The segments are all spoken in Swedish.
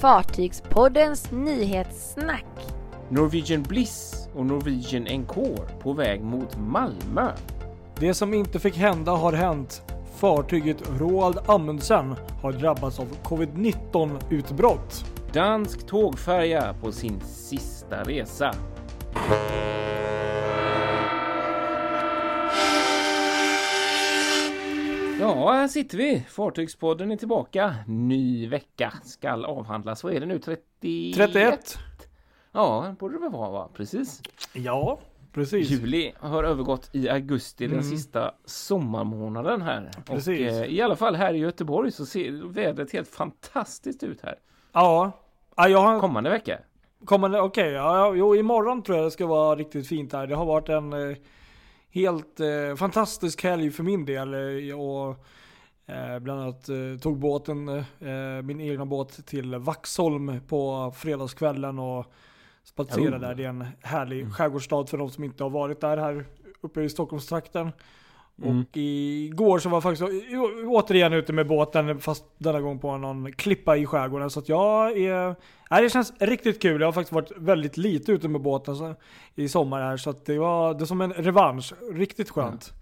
Fartygspoddens nyhetssnack. Norwegian Bliss och Norwegian Encore på väg mot Malmö. Det som inte fick hända har hänt. Fartyget Roald Amundsen har drabbats av covid-19 utbrott. Dansk tågfärja på sin sista resa. Ja, här sitter vi. Fartygspodden är tillbaka. Ny vecka skall avhandlas. Vad är det nu? 31? 31. Ja, borde det väl vara va? Precis. Ja, precis. Juli har övergått i augusti, Mm. den sista sommarmånaden här. Precis. Och eh, i alla fall här i Göteborg så ser vädret helt fantastiskt ut här. Ja. ja jag har Kommande vecka. kommande, okej, ja, ja, jo imorgon tror jag det ska vara riktigt fint här. Det har varit en eh, helt eh, fantastisk helg för min del. Eh, och eh, bland annat eh, tog båten, eh, min egna båt till Vaxholm på fredagskvällen och spatserade Oh. där. Det är en härlig skärgårdsstad för de som inte har varit där här uppe i Stockholmstrakten. Mm. Och igår så var jag faktiskt återigen ute med båten fast denna gång på någon klippa i skärgården. Så att jag är... Nej, det känns riktigt kul. Jag har faktiskt varit väldigt lite ute med båten så, i sommar här. Så att det var det som en revansch. Riktigt skönt.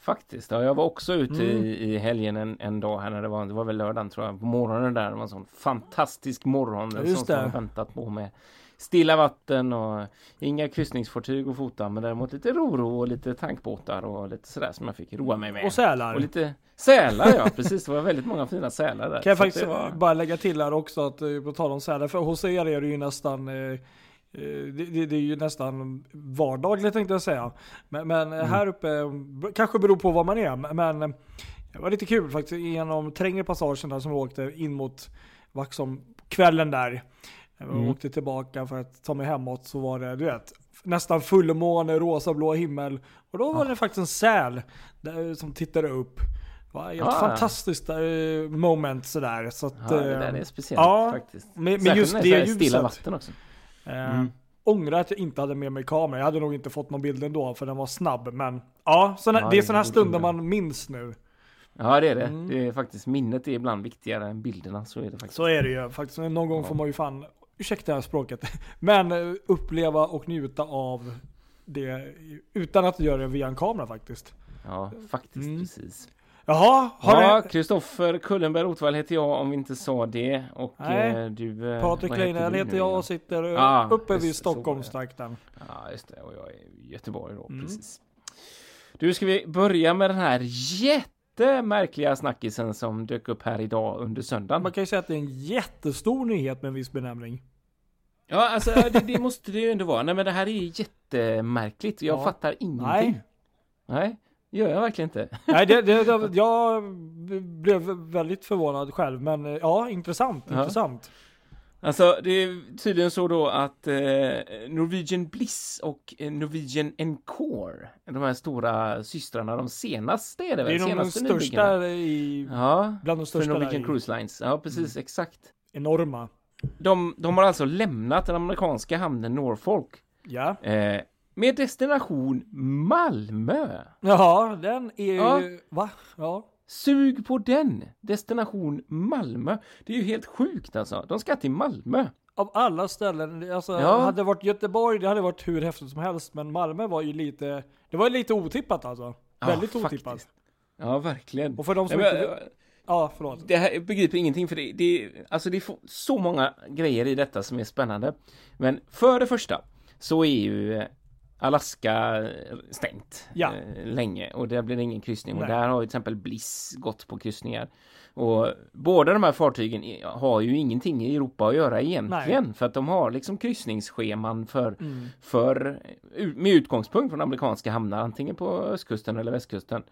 Faktiskt, ja, jag var också ute Mm. i, i helgen en, en dag här när det var, det var väl lördagen tror jag, på morgonen där. Det var en sån fantastisk morgon. Ja, just sån som det. jag väntat på med stilla vatten och inga kryssningsfartyg att fota, men däremot lite roro och lite tankbåtar och lite sådär som jag fick roa mig med. Och sälar. Och lite sälar ja, precis. Det var väldigt många fina sälar där. Kan jag faktiskt var... bara lägga till här också att eh, på tal om sälar, för hos er är det ju nästan eh, eh, det, det, det är ju nästan vardagligt tänkte jag säga. Men, men Mm. här uppe, kanske beror på var man är, men eh, det var lite kul faktiskt genom trängre passagen där som vi åkte in mot Vaxholm kvällen där. När vi Mm. åkte tillbaka för att ta mig hemåt så var det, du vet, nästan fullmåne, rosa blå himmel. Och då var det faktiskt en säl där, som tittade upp. Det var ett Ah. fantastiskt eh, moment sådär. Så att, Ja, det eh, där är speciellt ja, faktiskt. men- men just det är ljuset. Stilla vatten också. Eh, Mm. Ångrar att jag inte hade med mig kamera. Jag hade nog inte fått någon bild ändå för den var snabb. Men ja, såna, Ja, det är sådana här stunder man minns nu. Ja, det är det. Mm. Det är faktiskt minnet är ibland viktigare än bilderna. Så är det faktiskt. Så är det ju faktiskt. Någon gång Ja. får man ju fan, ursäkta det språket, men eh, uppleva och njuta av det utan att göra det via en kamera faktiskt. Ja, faktiskt Mm. precis. Jaha, har Ja. Kristoffer Kullenberg Rotvall heter jag om vi inte sa det. Och Nej. eh, du... eh, Patrik du heter jag och sitter Ah, uppe vid det, det. Stockholmstrakten. Ja, just det. Och jag är i Göteborg då, Mm. precis. Du, ska vi börja med den här jättemärkliga snackisen som dök upp här idag under söndagen? Man kan ju säga att det är en jättestor nyhet med en viss benämning. Ja, alltså det, det måste det ju ändå vara. Nej, men det här är jättemärkligt. Jag Ja. fattar ingenting. Nej. Nej, gör jag verkligen inte. Nej, det, det, jag blev väldigt förvånad själv, men ja, intressant. Ja. intressant. Alltså det är tydligen så då att eh, Norwegian Bliss och eh, Norwegian Encore, de här stora systrarna, de senaste är det Det väl? är nog den senaste största i, Ja, bland de för största Norwegian där i, Cruise Lines. Ja, precis, exakt. enorma. De, de har alltså lämnat den amerikanska hamnen Norfolk Ja. eh, med destination Malmö. Jaha, den är Ja. ju, va? Ja. Sug på den! Destination Malmö. Det är ju helt sjukt alltså. De ska till Malmö. Av alla ställen, alltså Ja. hade det varit Göteborg, det hade varit hur häftigt som helst, men Malmö var ju lite, det var lite otippat alltså. Ja, Väldigt faktiskt. otippat. Ja, verkligen. Och för de som Nej, men, inte, ja förlåt. Det här begriper ingenting för det, det, alltså det är så många grejer i detta som är spännande. Men för det första så är ju eh, Alaska eh, stängt Ja. eh, länge och där blir det ingen kryssning och Nej. där har ju till exempel Bliss gått på kryssningar. Och båda de här fartygen har ju ingenting i Europa att göra egentligen för att de har liksom kryssningsscheman för, Mm. för med utgångspunkt från amerikanska hamnar antingen på östkusten eller västkusten.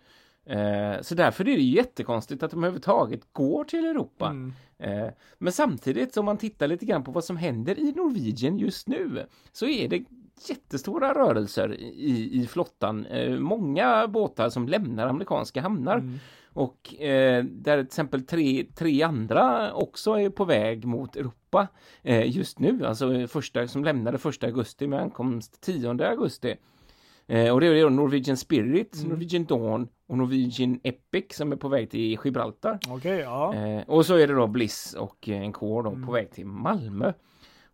Eh, så därför är det jättekonstigt att de överhuvudtaget går till Europa. Mm. Eh, men samtidigt om man tittar lite grann på vad som händer i Norwegian just nu så är det jättestora rörelser i, i flottan. Eh, många båtar som lämnar amerikanska hamnar Mm. och eh, där till exempel tre, tre andra också är på väg mot Europa eh, just nu. Alltså första som lämnade första augusti med ankomst 10 augusti. Eh, och det är då Norwegian Spirit, Mm. Norwegian Dawn och Norwegian Epic som är på väg till Gibraltar. Okej, ja. Eh, och så är det då Bliss och en kår då Mm. på väg till Malmö.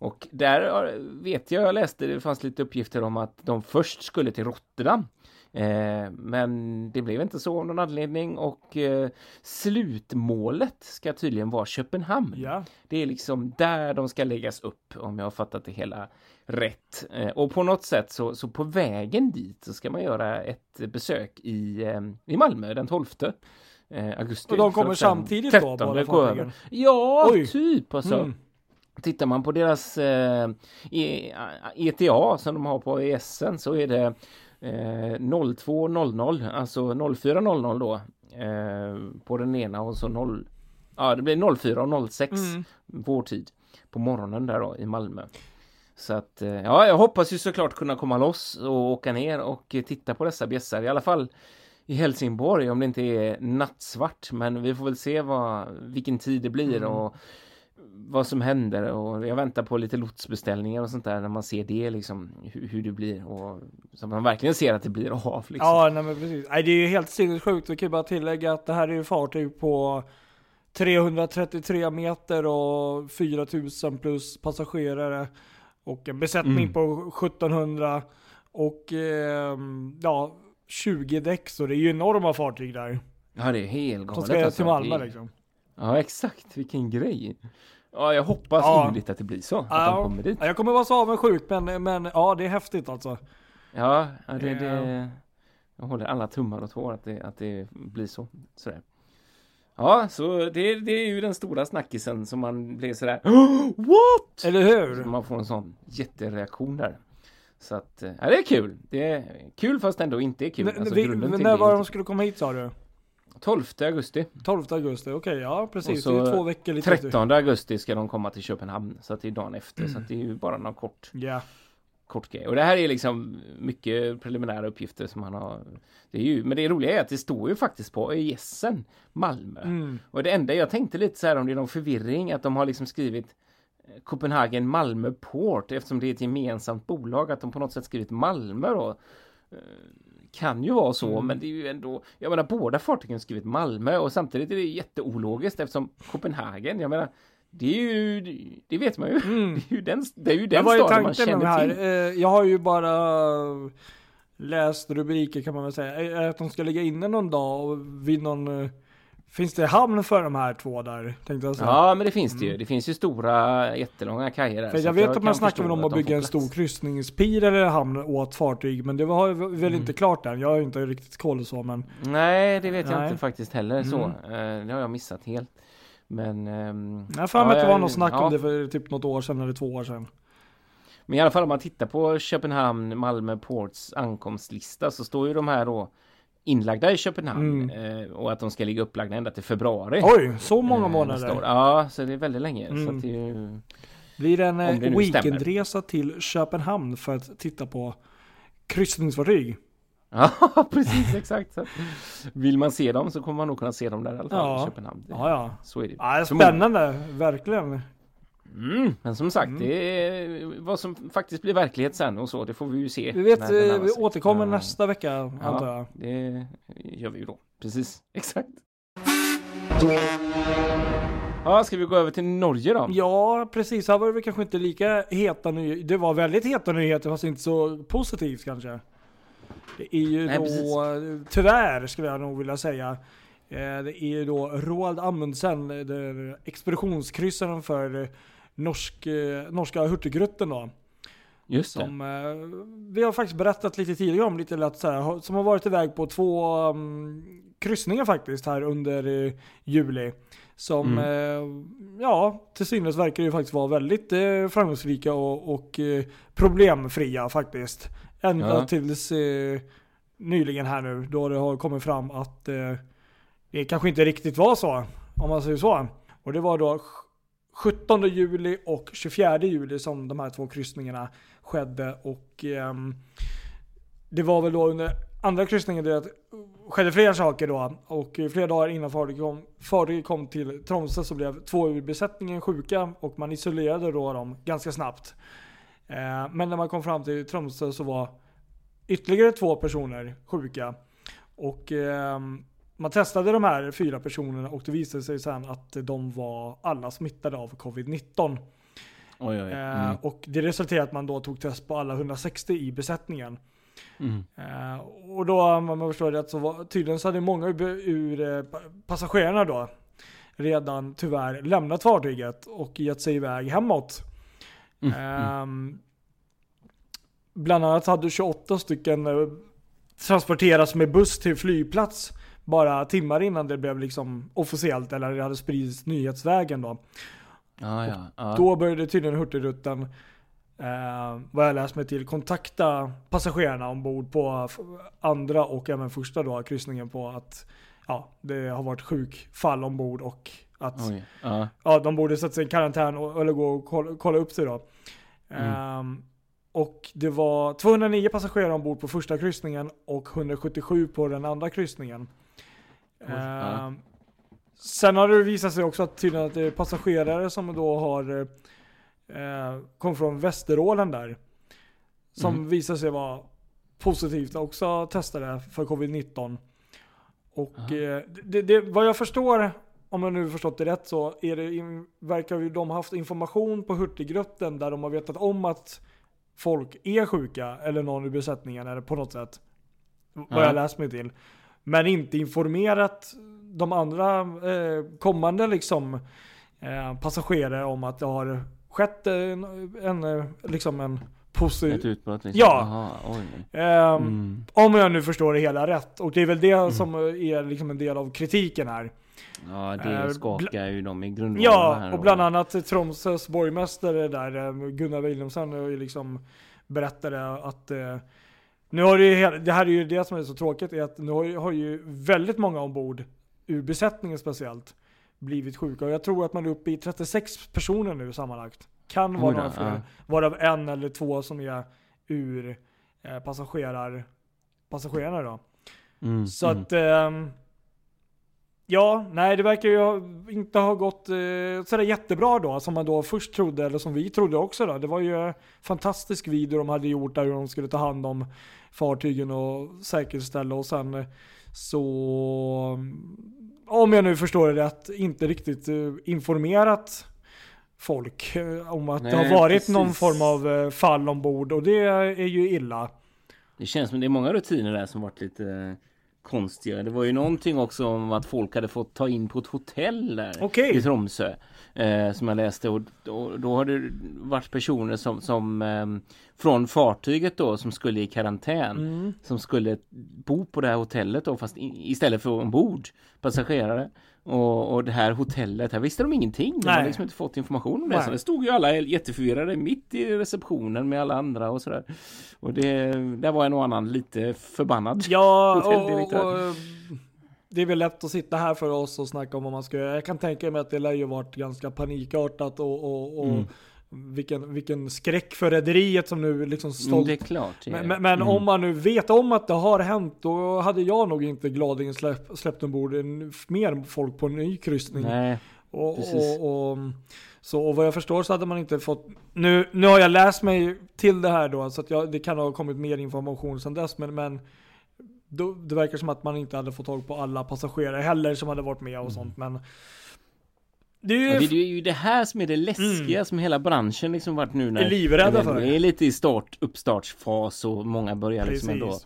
Och där vet jag, jag läste, det fanns lite uppgifter om att de först skulle till Rotterdam. Eh, men det blev inte så av någon anledning och eh, slutmålet ska tydligen vara Köpenhamn. Ja. Det är liksom där de ska läggas upp om jag har fattat det hela rätt. Eh, och på något sätt så, så på vägen dit så ska man göra ett besök i, i Malmö den 12 eh, augusti. Och de kommer samtidigt då, 13 båda gå över. fartygen? Ja, Oj. typ alltså. Mm. Tittar man på deras eh, E- ETA som de har på ESN så är det eh, 02.00, alltså 04.00 då eh, på den ena och så 0, ja det blir 04 och 06 Mm. vår tid på morgonen där då i Malmö. Så att eh, ja, jag hoppas ju såklart kunna komma loss och åka ner och titta på dessa bjässar i alla fall i Helsingborg om det inte är nattsvart men vi får väl se vad, vilken tid det blir Mm. och vad som händer och jag väntar på lite lotsbeställningar och sånt där när man ser det liksom hur, hur det blir och så man verkligen ser att det blir av liksom. Ja, nej men precis. Nej, det är ju helt sinnessjukt. Vi kan ju bara tillägga att det här är ju fartyg på 333 meter och 4000 plus passagerare. Och en besättning Mm. på 1700 och ehm, ja, 20 däck. Så det är ju enorma fartyg där. Ja det är helt Som galet ska alltså. till Malmö liksom. Ja exakt, vilken grej. Ja jag hoppas Ja. innerligt att det blir så, att Ja. de kommer dit. Ja, jag kommer vara så avundsjuk men, men ja det är häftigt alltså. Ja, det, det, jag håller alla tummar och tår att det, att det blir så. Sådär. Ja, så det, det är ju den stora snackisen som man blir sådär What? Eller hur? Så man får en sån jättereaktion där. Så att, eh, ja det är kul. Det är kul fast ändå inte är kul. N- Alltså, vi- när var de skulle komma hit sa du? 12 augusti. 12 augusti, okej ja precis. Och så det är två veckor lite efter. 13 augusti ska de komma till Köpenhamn. Så att det är dagen efter. Så att det är ju bara någon kort Ja. kort grej. Och det här är liksom mycket preliminära uppgifter som man har. Det är ju, men det roliga är att det står ju faktiskt på ÖISen Malmö. Mm. Och det enda jag tänkte lite så här om det är någon förvirring att de har liksom skrivit eh, Copenhagen Malmö Port eftersom det är ett gemensamt bolag att de på något sätt skrivit Malmö då. Eh, Kan ju vara så Mm. men det är ju ändå Jag menar båda fartygen skrivit Malmö och samtidigt är det jätteologiskt eftersom Copenhagen Jag menar Det är ju Det vet man ju Mm. Det är ju den, det är ju den staden man känner till Eh, Jag har ju bara läst rubriker kan man väl säga. Att de ska ligga inne någon dag och vid någon... Finns det hamn för de här två där? Tänkte jag säga. Ja men det finns det ju. Det finns ju stora jättelånga kajer där. Mm. För så jag vet att kan man snackar om att bygga en stor kryssningspir eller hamn åt fartyg. Men det var väl Mm. inte klart än. Jag har ju inte riktigt koll så men. Nej det vet jag Nej. inte faktiskt heller så. Mm. Eh, Det har jag missat helt. Men... ehm, Jag har för mig att det var jag- något snack ja. om det för typ något år sedan eller två år sedan. Men i alla fall om man tittar på Köpenhamn, Malmö Ports ankomstlista så står ju de här då inlagda i Köpenhamn eh, och att de ska ligga upplagda ända till februari. Mm. Oj, så många eh, månader. Ja, så det är väldigt länge. Så Mm. att det är ju... Blir det en det eh, weekendresa till Köpenhamn för att titta på kryssningsfartyg? Ja, precis exakt. Så vill man se dem så kommer man nog kunna se dem där i alla fall Ja. i Köpenhamn. Ja, ja. Så är det. ja spännande, verkligen. Mm, men som sagt, Mm. det är vad som faktiskt blir verklighet sen och så, det får vi ju se. Vi vet, eh, vi återkommer Ja, nästa vecka antar jag. Det gör vi ju då. Precis, exakt. Ja, ska vi gå över till Norge då? Ja, precis. Här var det kanske inte lika heta nyheter. Det var väldigt heta nyheter fast inte så positivt kanske. Det är ju Nej, då, precis. tyvärr skulle jag nog vilja säga. eh, Det är ju då Roald Amundsen, expeditionskryssaren för norsk, eh, norska Hurtigruten då. Just det. Som eh, vi har faktiskt berättat lite tidigare om, lite lätt så här, som har varit iväg på två um, kryssningar faktiskt här under eh, juli. Som, Mm. eh, ja, till synes verkar ju faktiskt vara väldigt eh, framgångsrika och, och problemfria faktiskt. Ända Ja. tills nyligen här nu, då det har kommit fram att det kanske inte riktigt var så, om man säger så. Och det var då 17 juli och 24 juli som de här två kryssningarna skedde. Och eh, det var väl då under andra kryssningen det skedde flera saker då. Och flera dagar innan fartyget kom, fartyget kom till Tromsö så blev två ur besättningen sjuka och man isolerade då dem ganska snabbt. Eh, men när man kom fram till Tromsö så var ytterligare två personer sjuka. Och eh, man testade de här fyra personerna och det visade sig sen att de var alla smittade av covid-19. Oj, oj. Eh, Mm. och det resulterade i att man då tog test på alla 160 i besättningen. Mm. Eh, och då, om man förstår rätt, så var, tydligen så hade många ur, ur eh, pa- passagerarna då redan tyvärr lämnat fartyget och gett sig iväg hemåt. Mm. Ehm, bland annat hade 28 stycken transporterats med buss till flygplats bara timmar innan det blev liksom officiellt eller det hade spridits nyhetsvägen då. Ja, ja. ja. Då började tydligen Hurtigruten, eh, vad jag läst mig till, kontakta passagerarna ombord på andra och även första då, kryssningen på att ja, det har varit sjukfall ombord och att Oj. Ja. ja, de borde sätta sig i karantän och, eller gå och kolla, kolla upp sig då. Mm. Ehm, och det var 209 passagerare ombord på första kryssningen och 177 på den andra kryssningen. Ehm, Sen har det visat sig också att tydligen att det är passagerare som då har eh, kom från Västerålen där. Som Mm. visar sig vara positivt också testade för covid-19. Och eh, det, det, vad jag förstår, om jag nu förstått det rätt så är det, in- verkar ju de ha haft information på Hurtigruten där de har vetat om att folk är sjuka eller någon i besättningen eller på något sätt. Vad Ja. jag läst mig till. Men inte informerat de andra eh, kommande liksom eh, passagerare om att det har skett en, en, eh, liksom en positiv... Ett utbrott liksom. Ja. Jaha, oj. Ehm, Mm. Om jag nu förstår det hela rätt. Och det är väl det som är liksom en del av kritiken här. Ja, Eh, det skakar ju dem i grundvalarna Ja, här och bland annat Tromsös borgmästare där, eh, Gunnar Wilhelmsson, liksom berättade att eh, nu har det, ju, det här är ju det som är så tråkigt, är att nu har ju, har ju väldigt många ombord, ur besättningen speciellt, blivit sjuka. Och jag tror att man är uppe i 36 personer nu sammanlagt. Kan vara då, några fler. ja. Varav en eller två som är ur eh, passagerar, passagerarna då. Mm, Så mm. att... ehm, ja, nej det verkar ju inte ha gått eh, sådär jättebra då som man då först trodde, eller som vi trodde också då. Det var ju en fantastisk video de hade gjort där hur de skulle ta hand om fartygen och säkerställa och sen så... Om jag nu förstår det rätt, inte riktigt eh, informerat folk eh, om att det Nej, har varit någon precis. form av eh, fall ombord och det är ju illa. Det känns som det är många rutiner där som varit lite konstiga. Det var ju någonting också om att folk hade fått ta in på ett hotell där Okej. i Tromsö. Eh, som jag läste och, och då har det varit personer som, som eh, från fartyget då som skulle i karantän. Mm. Som skulle bo på det här hotellet då fast i, istället för ombord passagerare. Och, och det här hotellet, här visste de ingenting. De hade liksom inte fått information om det. Nej. Så det stod ju alla jätteförvirrade mitt i receptionen med alla andra och sådär. Och det, där var en och annan lite förbannad. Ja, och, och det är väl lätt att sitta här för oss och snacka om vad man ska göra. Jag kan tänka mig att det lär ju varit ganska panikartat och, och, och Mm. vilken, vilken skräck för rederiet som nu liksom Mm, stolt. det är klart. är- men men, mm. om man nu vet om att det har hänt, då hade jag nog inte gladeligen släpp, släppt ombord mer folk på en ny kryssning. Nej, Och, och, och, så, och vad jag förstår så hade man inte fått... Nu, nu har jag läst mig till det här då, så jag, det kan ha kommit mer information sedan dess. Men, men då, det verkar som att man inte hade fått tag på alla passagerare heller som hade varit med och sånt. Men det är ju... Ja, det är ju det här som är det läskiga som hela branschen liksom varit nu när Mm. Är livrädda för. Det är lite i start, uppstartsfas och många börjar liksom ändå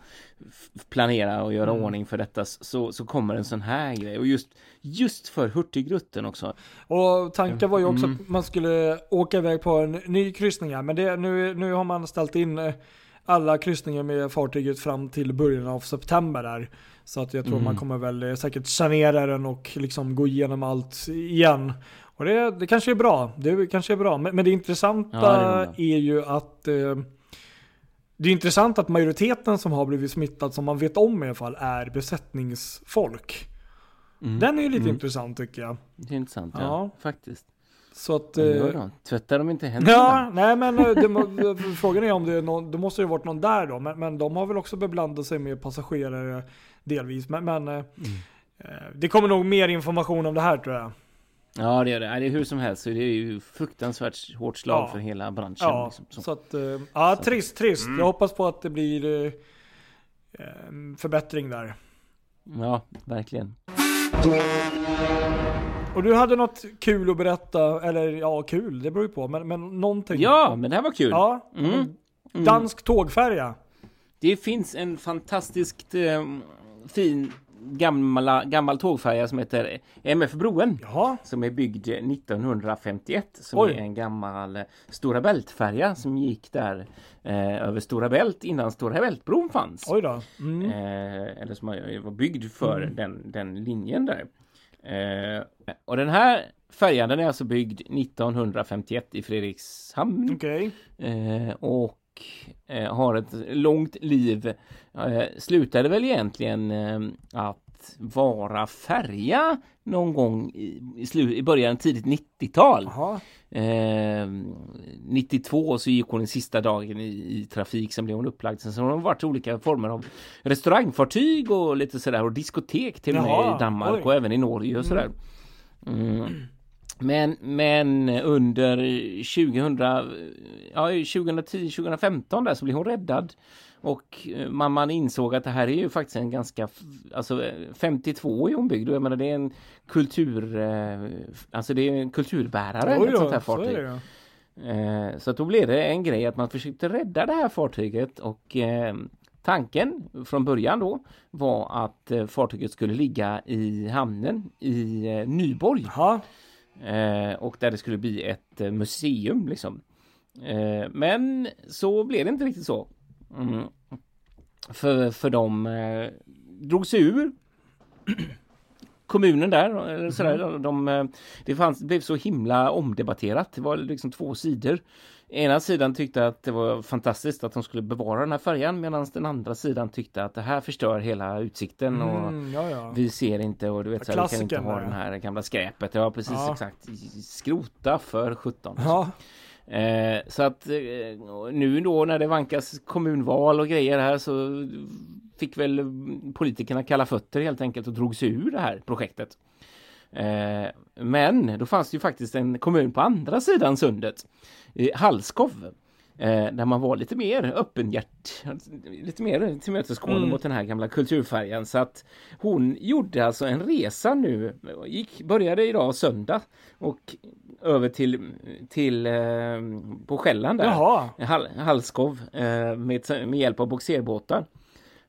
planera och göra Mm. ordning för detta så, så kommer en sån här grej och just, just för Hurtigruten också. Och tanken var ju också Mm. att man skulle åka iväg på en ny kryssning här. Men det, nu, nu har man ställt in eh, alla kryssningar med fartyget fram till början av september där. Så att jag tror Mm. man kommer väl eh, säkert sanera den och liksom gå igenom allt igen. Och det, det kanske är bra. Det kanske är bra. Men, men det intressanta Ja, det är ju att eh, det är intressant att majoriteten som har blivit smittad som man vet om i alla fall är besättningsfolk. Mm. Den är ju lite Mm. intressant tycker jag. Det är intressant, ja, Ja. faktiskt. Så att... Eh, de? Tvättar de inte händerna? Ja, nej men eh, det, frågan är om det är någon, det måste ju varit någon där då. Men, men de har väl också beblandat sig med passagerare delvis. Men, men eh, eh, det kommer nog mer information om det här tror jag. Ja, det gör det. Det är hur som helst så det är ju fruktansvärt hårt slag Ja. för hela branschen. Ja, liksom, så. att, ja Så- trist, trist. Mm. Jag hoppas på att det blir förbättring där. Ja, verkligen. Och du hade något kul att berätta, eller ja kul, det beror ju på, men, men någonting. Ja, men det här var kul. Ja. Mm. Dansk tågfärja. Det finns en fantastiskt eh, fin gamla, gammal tågfärja som heter MF Broen. Jaha. Som är byggd 1951. Som Oj. är en gammal eh, Stora Bält-färja som gick där eh, över Stora Bält innan Stora Bältbron fanns. Oj då. Mm. Eh, eller som var byggd för den, den linjen där. Eh, och den här färjan den är alltså byggd 1951 i Fredrikshamn. Okej. Eh, och eh, har ett långt liv. Eh, slutade väl egentligen eh, att vara färja någon gång i, i, slu- i början tidigt 90-tal. Jaha. Eh, 92 så gick hon den sista dagen i, i trafik, sen blev hon upplagd. Sen så har hon varit olika former av restaurangfartyg och lite sådär och diskotek till och med i Danmark oj. och även i Norge och sådär. Mm. Men, men under 2000, ja, 2010, 2015 där så blev hon räddad. Och eh, man, man insåg att det här är ju faktiskt en ganska, alltså eh, 52 är hon byggd och jag menar det är en kultur, eh, alltså det är en kulturbärare Oj ett sånt här så är fartyg. det ja. Eh, Så att då blev det en grej att man försökte rädda det här fartyget och eh, tanken från början då var att eh, fartyget skulle ligga i hamnen i eh, Nyborg Jaha. eh, och där det skulle bli ett eh, museum liksom. Eh, Men så blev det inte riktigt så. Mm. För, för de eh, drog sig ur kommunen där. Eller sådär. De, de, eh, det, fanns, det blev så himla omdebatterat. Det var liksom två sidor. Ena sidan tyckte att det var fantastiskt att de skulle bevara den här färjan medan den andra sidan tyckte att det här förstör hela utsikten och Mm, ja, ja. vi ser inte och du vet så här, vi kan inte ha den här gamla skräpet. Ja precis Ja. exakt. Skrota för 17. Ja. Eh, så att eh, nu då när det vankas kommunval och grejer här så fick väl politikerna kalla fötter helt enkelt och drog sig ur det här projektet. Eh, men då fanns det ju faktiskt en kommun på andra sidan sundet, i Hallskov, där man var lite mer öppenhjärt, lite mer tillmötesgående Mm. mot den här gamla kulturfärjan. Så att hon gjorde alltså en resa nu, gick, började idag söndag och över till, till eh, på Själland där. Jaha. Hall, Hallskov eh, med, med hjälp av boxerbåtar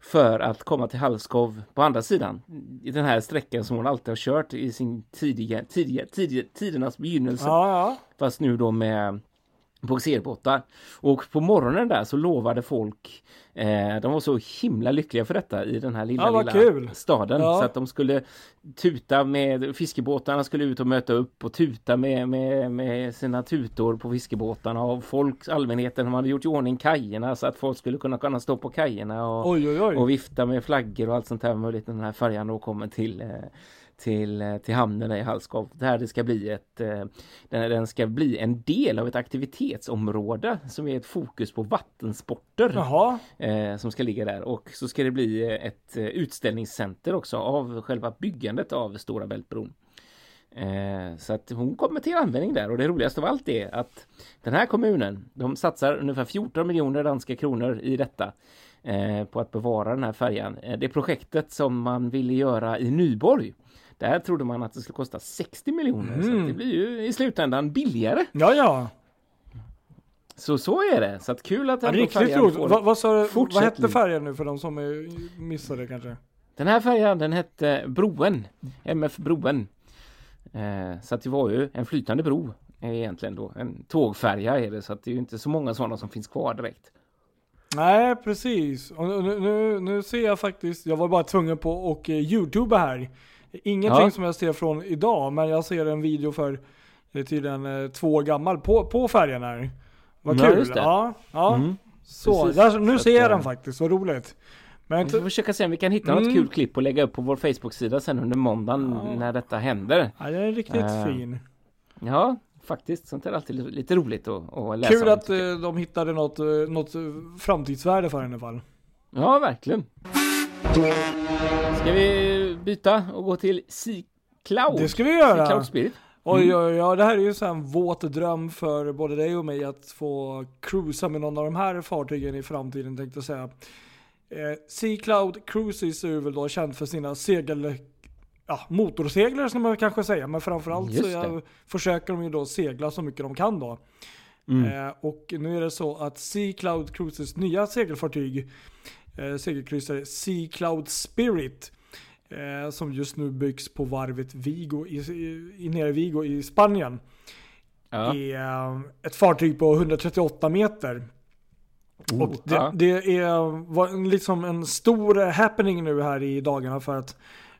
för att komma till Hallskov på andra sidan i den här sträckan som hon alltid har kört i sin tidiga, tidiga, tidiga tidernas begynnelse. Ja, ja. Fast nu då med boxerbåtar. Och på morgonen där så lovade folk, eh, de var så himla lyckliga för detta i den här lilla, Ja, lilla kul. staden. Ja. Så att de skulle tuta med, fiskebåtarna skulle ut och möta upp och tuta med, med, med sina tutor på fiskebåtarna och folk, allmänheten, de hade gjort i ordning kajerna så att folk skulle kunna, kunna stå på kajerna och, Oj, oj, oj. och vifta med flaggor och allt sånt där möjligt när den här färjan då kommer till eh, till, eh, till hamnen i Hallskov där det ska bli ett eh, den, ska bli en del av ett aktivitetsområde som är ett fokus på vattensporter Jaha. eh, som ska ligga där och så ska det bli ett utställningscenter också av själva byggandet av Stora Bältbron. Så att hon kommer till användning där och det roligaste av allt är att den här kommunen de satsar ungefär 14 miljoner danska kronor i detta på att bevara den här färjan. Det projektet som man ville göra i Nyborg där trodde man att det skulle kosta 60 miljoner så Mm. att det blir ju i slutändan billigare. Ja, ja. Så så är det. Så att kul att ja riktigt roligt. Vad, vad, sa du, vad hette nu. färjan nu för de som är, missade kanske? Den här färjan den hette Broen, MF Broen. Eh, så att det var ju en flytande bro eh, egentligen då. En tågfärja är det så att det är ju inte så många sådana som finns kvar direkt. Nej, precis. Nu, nu, nu ser jag faktiskt, jag var bara tvungen på och eh, youtuba här. Ingenting Ja. som jag ser från idag, men jag ser en video för eh, tydligen eh, två år gammal på, på färjan här. Vad Ja, kul. just det. Ja, ja. Mm. Så, där, nu ser jag den eh, faktiskt, vad roligt. Men Vi får försöka se om vi kan hitta något Mm. kul klipp och lägga upp på vår Facebook-sida sen under måndagen Ja. när detta händer. ja, den är riktigt Eh, fin. Ja, faktiskt. Sånt är alltid lite- roligt att, att läsa Kul om, att jag. de hittade något, något framtidsvärde för henne i alla fall. Ja, verkligen. Ska vi byta och gå till Sea Cloud? Det ska vi Sea göra. Cloud Spirit. Oj, Mm. oj, oj, det här är ju så här en våt dröm för både dig och mig att få cruisa med någon av de här fartygen i framtiden tänkte jag säga. Eh, Sea Cloud Cruises är väl då känd för sina segel, ja, motorseglar ska man kanske säga, men framförallt så Just det. är, försöker de ju då segla så mycket de kan då. Mm. Eh, och nu är det så att Sea Cloud Cruises nya segelfartyg, eh, segelkryssare Sea Cloud Spirit, eh, som just nu byggs på varvet Vigo i, i, i nere Vigo i Spanien, Ja. är eh, ett fartyg på 138 meter. Oh, Och det, ja. det är var liksom en stor happening nu här i dagarna för att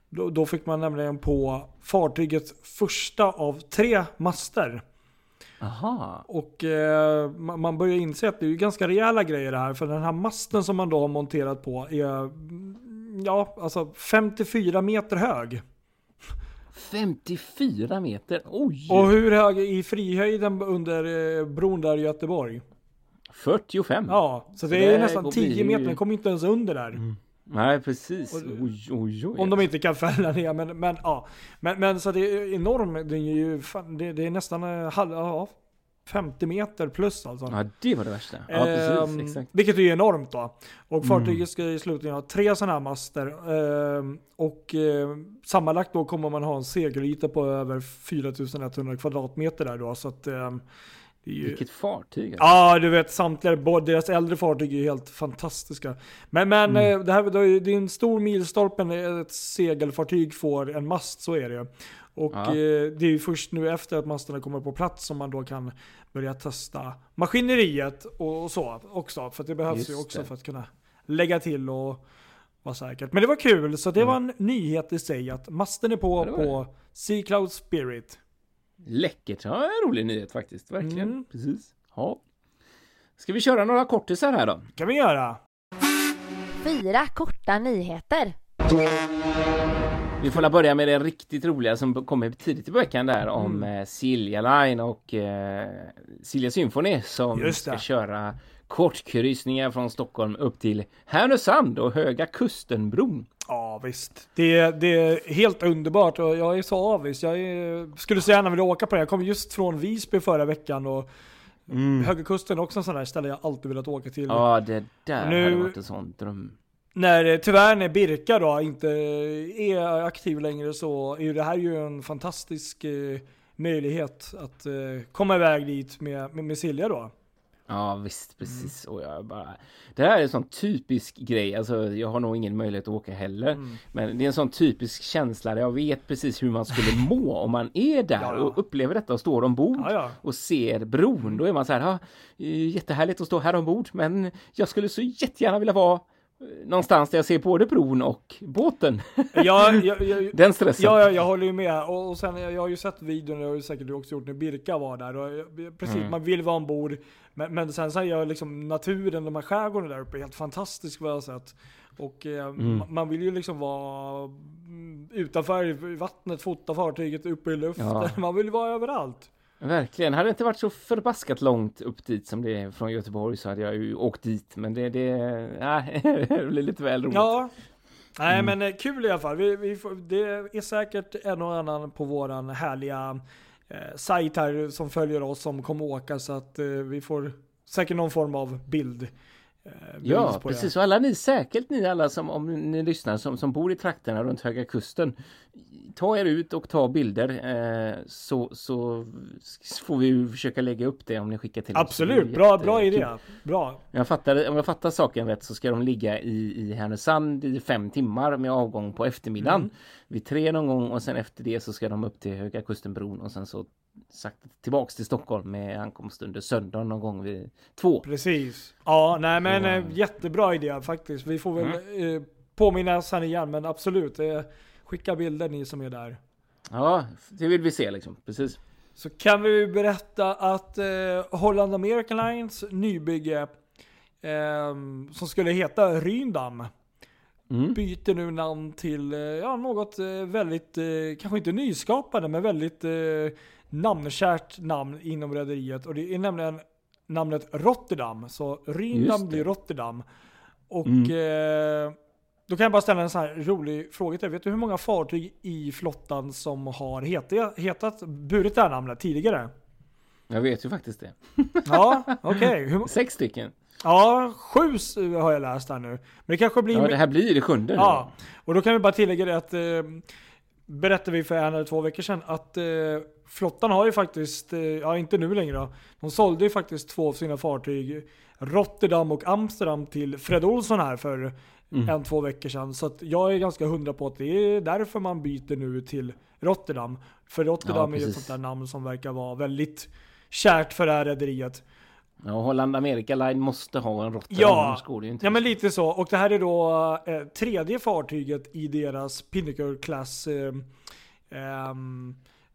då, då fick man nämligen på fartygets första av tre master. Aha. Och eh, man börjar inse att det är ganska rejäla grejer det här. För den här masten som man då har monterat på är ja, alltså 54 meter hög. 54 meter, oj! Och hur hög är i frihöjden under eh, bron där i Göteborg? 45? Ja, så det det är nästan går- 10 blir meter. Den kommer inte ens under där. Nej, precis. Och- Oj, oj, oj. Om de inte kan fälla ner, men, men ja. Men, men så det är enormt. Det är ju fan, det, det är nästan eh, halv, ja, 50 meter plus alltså. Ja, det var det värsta. Ja, precis. Ehm, Exakt. Vilket är enormt då. Och Mm. fartyget ska i slutändan ha tre sådana här master. ehm, och eh, sammanlagt då kommer man ha en segelyta på över 4100 kvadratmeter där då. Så att, ehm, det är ju, Vilket fartyg. alltså. Ja, du vet samtliga, deras äldre fartyg är helt fantastiska. Men, men Mm. eh, det, här, det är ju- det är en stor milstolpe när ett segelfartyg får en mast, så är det ju. Och Ja. eh, det är ju först nu efter att masterna kommer på plats som man då kan börja testa maskineriet och, och så också. För det behövs Just ju också det. för att kunna lägga till och vara säkert. Men det var kul, så det Mm. var en nyhet i sig att masten är på Ja, på Sea Cloud Spirit. Läckert. Ja, en rolig nyhet faktiskt. Verkligen. Mm. Precis. Ja. Ska vi köra några kortisar här då? kan vi göra. Fyra korta nyheter. Vi får börja med det riktigt roliga som kommer tidigt i veckan där om Mm. eh, Silja Line och eh, Silja Symphony som ska köra kortkryssningar från Stockholm upp till Härnösand och Höga Kustenbron. Ja visst. Det, det är helt underbart och jag är så avis. Jag är, skulle så gärna vilja åka på det. Jag kom just från Visby förra veckan och Höga Kusten är också en sån där ställe jag alltid velat åka till. Ja, det där Nu- hade varit en sån dröm. När, tyvärr när Birka då inte är aktiv längre så är det här ju en fantastisk eh, möjlighet att eh, komma iväg dit med, med, med Silja då. Ja visst, precis. Och jag bara... Det här är en sån typisk grej. Alltså, jag har nog ingen möjlighet att åka heller. Mm. Men det är en sån typisk känsla där jag vet precis hur man skulle må om man är där Ja, ja. och upplever detta och står ombord Ja, och ser bron. Då är man så här, ja, eh, jättehärligt att stå här ombord men jag skulle så jättegärna vilja vara eh, någonstans där jag ser både bron och båten. Ja, jag, jag, Den stressen. Ja, ja, jag håller ju med. Och, och sen, jag, jag har ju sett videon, och det har ju säkert du också gjort, när Birka var där. Och, precis, Mm. man vill vara ombord. Men, men sen så är jag liksom naturen, de här skärgården där uppe, helt fantastisk vad jag har sett. Och eh, Mm. ma- man vill ju liksom vara mm, utanför vattnet, fota fartyget, uppe i luften. Ja. Man vill vara överallt. Verkligen. Hade det inte varit så förbaskat långt upp dit som det är från Göteborg så hade jag ju åkt dit. Men det, det, nej, det blir lite väl roligt. Ja. Nej Mm. men eh, kul i alla fall. Vi, vi får, det är säkert en och annan på våran härliga eh, sajt här som följer oss som kommer åka så att eh, vi får säkert någon form av bild. Eh, Ja, precis. Och alla ni, säkert ni alla som, om ni lyssnar, som, som bor i trakterna runt Höga Kusten. Ta er ut och ta bilder eh, så, så får vi försöka lägga upp det om ni skickar till oss. Absolut, är bra, bra idé. Bra. Jag fattar, om jag fattar saken rätt så ska de ligga i, i Härnösand i fem timmar med avgång på eftermiddagen. Mm. Vid tre någon gång och sen efter det så ska de upp till Höga Kustenbron och sen så sakta tillbaks till Stockholm med ankomst under söndagen någon gång vid två. Precis. Ja, nej men eh, jättebra idé faktiskt. Vi får väl Mm. eh, påminna sen igen men absolut. Eh, skicka bilder ni som är där. Ja, det vill vi se liksom. Precis. Så kan vi berätta att eh, Holland American Lines nybygge eh, som skulle heta Ryndam Mm. byter nu namn till eh, ja, något väldigt, kanske inte nyskapande, men väldigt namnkärt namn inom rederiet. Och det är nämligen namnet Rotterdam. Så det. blir Rotterdam. Och Mm. eh, då kan jag bara ställa en sån här rolig fråga till dig. Vet du hur många fartyg i flottan som har hetat, hetat burit det här namnet tidigare? Jag vet ju faktiskt det. Ja, okej. Hur- Sex stycken. Ja, sju har jag läst här nu. Men det kanske blir... Ja, det här blir det sjunde nu. Ja, och då kan vi bara tillägga det att eh, berättade vi för en eller två veckor sedan att eh, flottan har ju faktiskt, eh, ja inte nu längre då, de sålde ju faktiskt två av sina fartyg, Rotterdam och Amsterdam till Fred Olsson här för Mm. en, två veckor sedan. Så att jag är ganska hundra på att det är därför man byter nu till Rotterdam. För Rotterdam Ja, är ju ett sånt där namn som verkar vara väldigt kärt för det här rederiet. Ja, Holland America Line måste ha en Rotterdam. Ja. ju inte. Ja men lite så. Och det här är då eh, tredje fartyget i deras Pinnacle Class eh, ehm,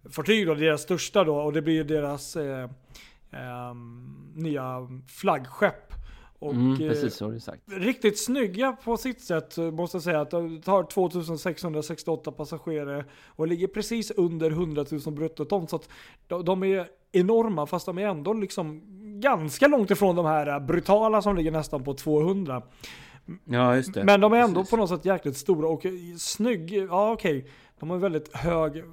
fartyg då, deras största då. Och det blir deras eh, ehm, nya flaggskepp. Och, mm, eh, precis så har du sagt. Riktigt snygga på sitt sätt eh, måste jag säga. Att de tar 2668 passagerare och ligger precis under 100 000 bruttoton. Så att de, de är enorma fast de är ändå liksom ganska långt ifrån de här eh, brutala som ligger nästan på 200. Ja, just det. Men de är ändå Precis. på något sätt jäkligt stora och eh, snygg. Ja okej, de har väldigt hög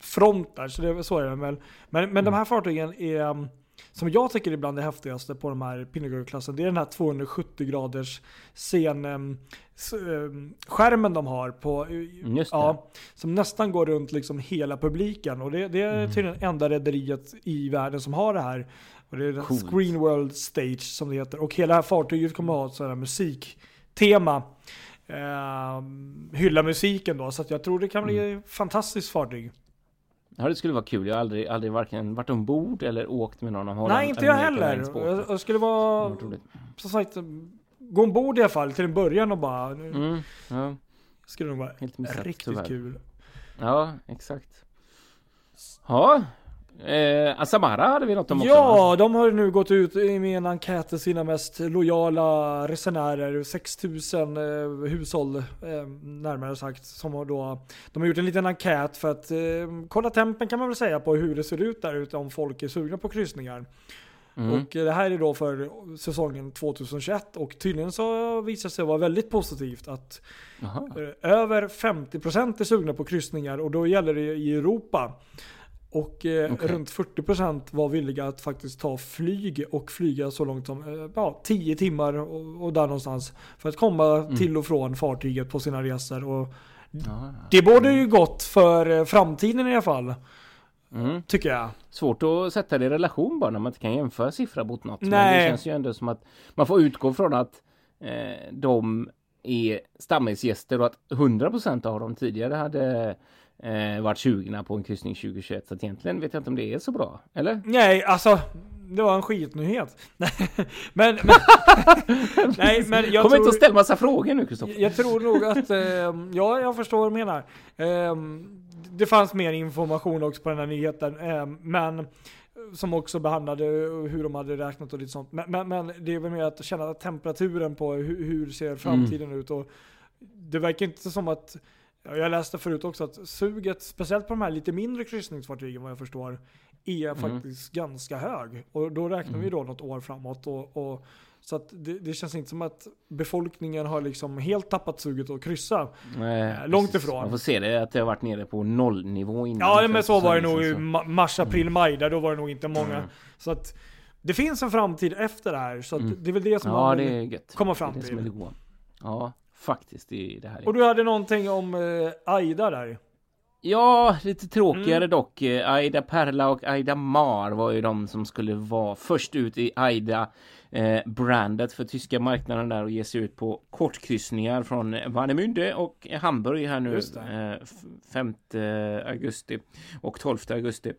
front där så det är så är det väl. Men, men Mm. de här fartygen är, um, som jag tycker är bland det häftigaste på de här Pinnacle-klassen, det är den här 270 graders scen, s- um, skärmen de har på, Mm, det. ja, som nästan går runt liksom hela publiken. Och det, det är Mm. tydligen enda rederiet i världen som har det här. Och det är den Coolt. Screen World Stage som det heter. Och hela här fartyget kommer ha ett sådant här musiktema. Eh, hylla musiken då, så jag tror det kan bli Mm. ett fantastiskt fartyg. Ja, det skulle vara kul. Jag har aldrig, aldrig varken varit ombord eller åkt med någon av Nej, inte jag heller. Jag, jag skulle vara, som sagt, gå ombord i alla fall till en början och bara, nu Mm, ja, skulle nog vara missat riktigt tyvärr. kul. Ja, exakt. Ja, eh, Asamara hade vi något om också. Ja, de har nu gått ut med en enkät till sina mest lojala resenärer. 6000 eh, hushåll eh, närmare sagt. Som har då, de har gjort en liten enkät för att eh, kolla tempen kan man väl säga på hur det ser ut där ute om folk är sugna på kryssningar. Mm. Och eh, det här är då för säsongen 2021 och tydligen så visar det sig vara väldigt positivt att Jaha. Eh, Över 50% är sugna på kryssningar och då gäller det i Europa. Och eh, Okej. runt 40% var villiga att faktiskt ta flyg och flyga så långt som eh, ja, 10 timmar och, och där någonstans. För att komma Mm. till och från fartyget på sina resor. Och Ja. det borde ju gott för eh, framtiden i alla fall. Mm. Tycker jag. Svårt att sätta det i relation bara när man inte kan jämföra siffra mot något. Men Nej. det känns ju ändå som att man får utgå från att eh, de är stammisgäster och att 100% av dem tidigare hade eh, varit sugna på en kryssning 2021. Så att egentligen vet jag inte om det är så bra. Eller? Nej, alltså. Det var en skitnyhet. men, men, nej, men jag Kom tror... inte och ställ massa frågor nu Kristoffer. Jag tror nog att, eh, ja jag förstår vad du menar. Eh, det fanns mer information också på den här nyheten, eh, men som också behandlade hur de hade räknat och lite sånt. Men, men, men det är väl mer att känna temperaturen på hur, hur ser framtiden ut. Och det verkar inte som att, jag läste förut också att suget, speciellt på de här lite mindre kryssningsfartygen vad jag förstår, är faktiskt ganska hög. Och då räknar vi då något år framåt. Och, och, så det, det känns inte som att befolkningen har liksom helt tappat suget att kryssa. Nej, långt precis. ifrån. Man får se det att det har varit nere på nollnivå innan. Ja men så var det nog i mars, april, maj. Där då var det nog inte många. Mm. Så att det finns en framtid efter det här. Så Mm. det är väl det som Ja, man det vill är gött. komma Det fram är det till. som är det. Ja, faktiskt. Är det här. Och du hade någonting om eh, Aida där. Ja, lite tråkigare Mm. dock. Eh, Aida Perla och Aida Mar var ju de som skulle vara först ut i Aida eh, brandet för tyska marknaden där och ge sig ut på kortkryssningar från Warnemünde och Hamburg här nu eh, f- 5 augusti och 12 augusti.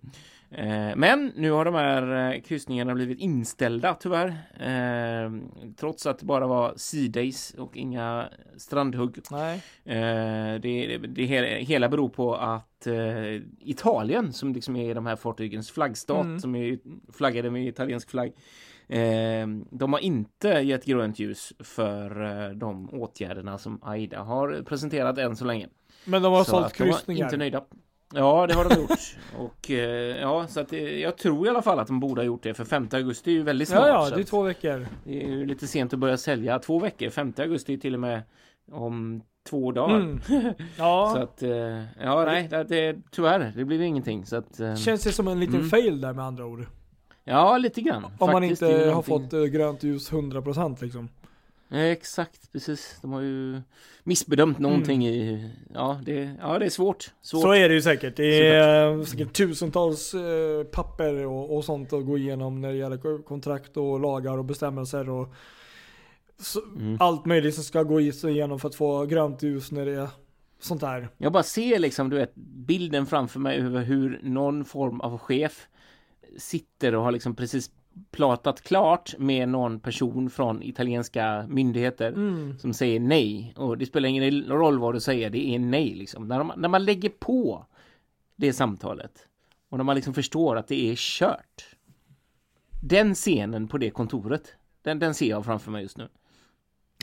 Eh, men nu har de här eh, kryssningarna blivit inställda tyvärr. Eh, trots att det bara var sea days och inga strandhugg. Nej. Eh, det, det, det he- hela beror på att Italien, som liksom är de här fartygens flaggstat, Mm. som är flaggade med italiensk flagg, eh, de har inte gett grönt ljus för eh, de åtgärderna som Aida har presenterat än så länge. Men de har Så sålt att de kryssningar. inte nöjda. Ja, det har de gjort. Och eh, ja, så att det, jag tror i alla fall att de borde ha gjort det, för 5 augusti är ju väldigt snart. Ja, ja, det är två veckor. det är ju lite sent att börja sälja. Två veckor, 5 augusti till och med om två dagar. Mm. Ja, Så att, eh, ja nej, det, det, tyvärr, det blir ingenting. Så att, eh, känns det som en liten Mm. fail där med andra ord. Ja, lite grann. Om man Faktiskt, inte det är har någonting- fått eh, grönt ljus 100% liksom. Exakt, precis. De har ju missbedömt någonting i... Ja det, ja, det är svårt. svårt. Så är det ju säkert. Det är eh, säkert tusentals eh, papper och, och sånt att gå igenom när det gäller ko- kontrakt och lagar och bestämmelser och så, Mm. allt möjligt som ska gå igenom för att få grönt ljus när det är sånt där. Jag bara ser liksom, du vet, bilden framför mig över hur någon form av chef sitter och har liksom precis pratat klart med någon person från italienska myndigheter som säger nej. Och det spelar ingen roll vad du säger, det är nej liksom. När, de, när man lägger på det samtalet och när man liksom förstår att det är kört. Den scenen på det kontoret, den, den ser jag framför mig just nu.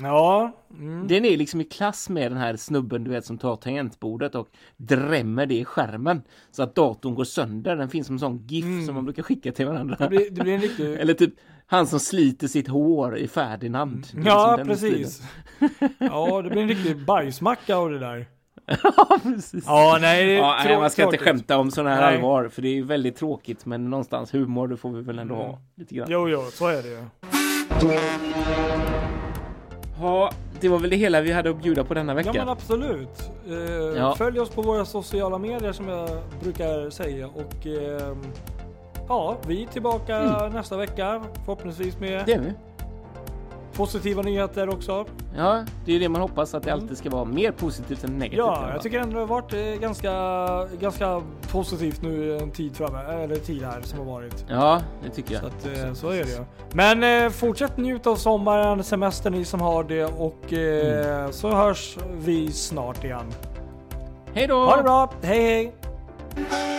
Ja, mm. Den är liksom i klass med den här snubben du vet som tar tangentbordet och drämmer det i skärmen så att datorn går sönder. Den finns som en sån GIF som man brukar skicka till varandra. det, blir, det blir en riktig... Eller typ han som sliter sitt hår i Ferdinand. Är Ja, liksom precis. Ja, det blir en riktig bajsmacka av det där. ja, precis. Ja, nej, Ja, nej, man ska inte tråkigt. skämta om sådana här Nej. allvar för det är väldigt tråkigt men någonstans humor det får vi väl ändå ha lite grann. Jo, jo, så är det ju. Ja, det var väl det hela vi hade att bjuda på denna Ja vecka. men absolut. Eh, Ja. Följ oss på våra sociala medier som jag brukar säga och ehm, ja, vi är tillbaka nästa vecka förhoppningsvis med Mm. Det är vi. Positiva nyheter också. Ja, det är det man hoppas att det alltid ska vara mer positivt än negativt. Ja, jag tycker ändå det har varit eh, ganska, ganska positivt nu en tid framme, eller tid här som har varit. Ja, det tycker jag. Så, att, eh, så är det ju. Men eh, fortsätt njuta av sommaren, semestern ni som har det och Mm. så hörs vi snart igen. Hej då! Ha det bra, hej hej!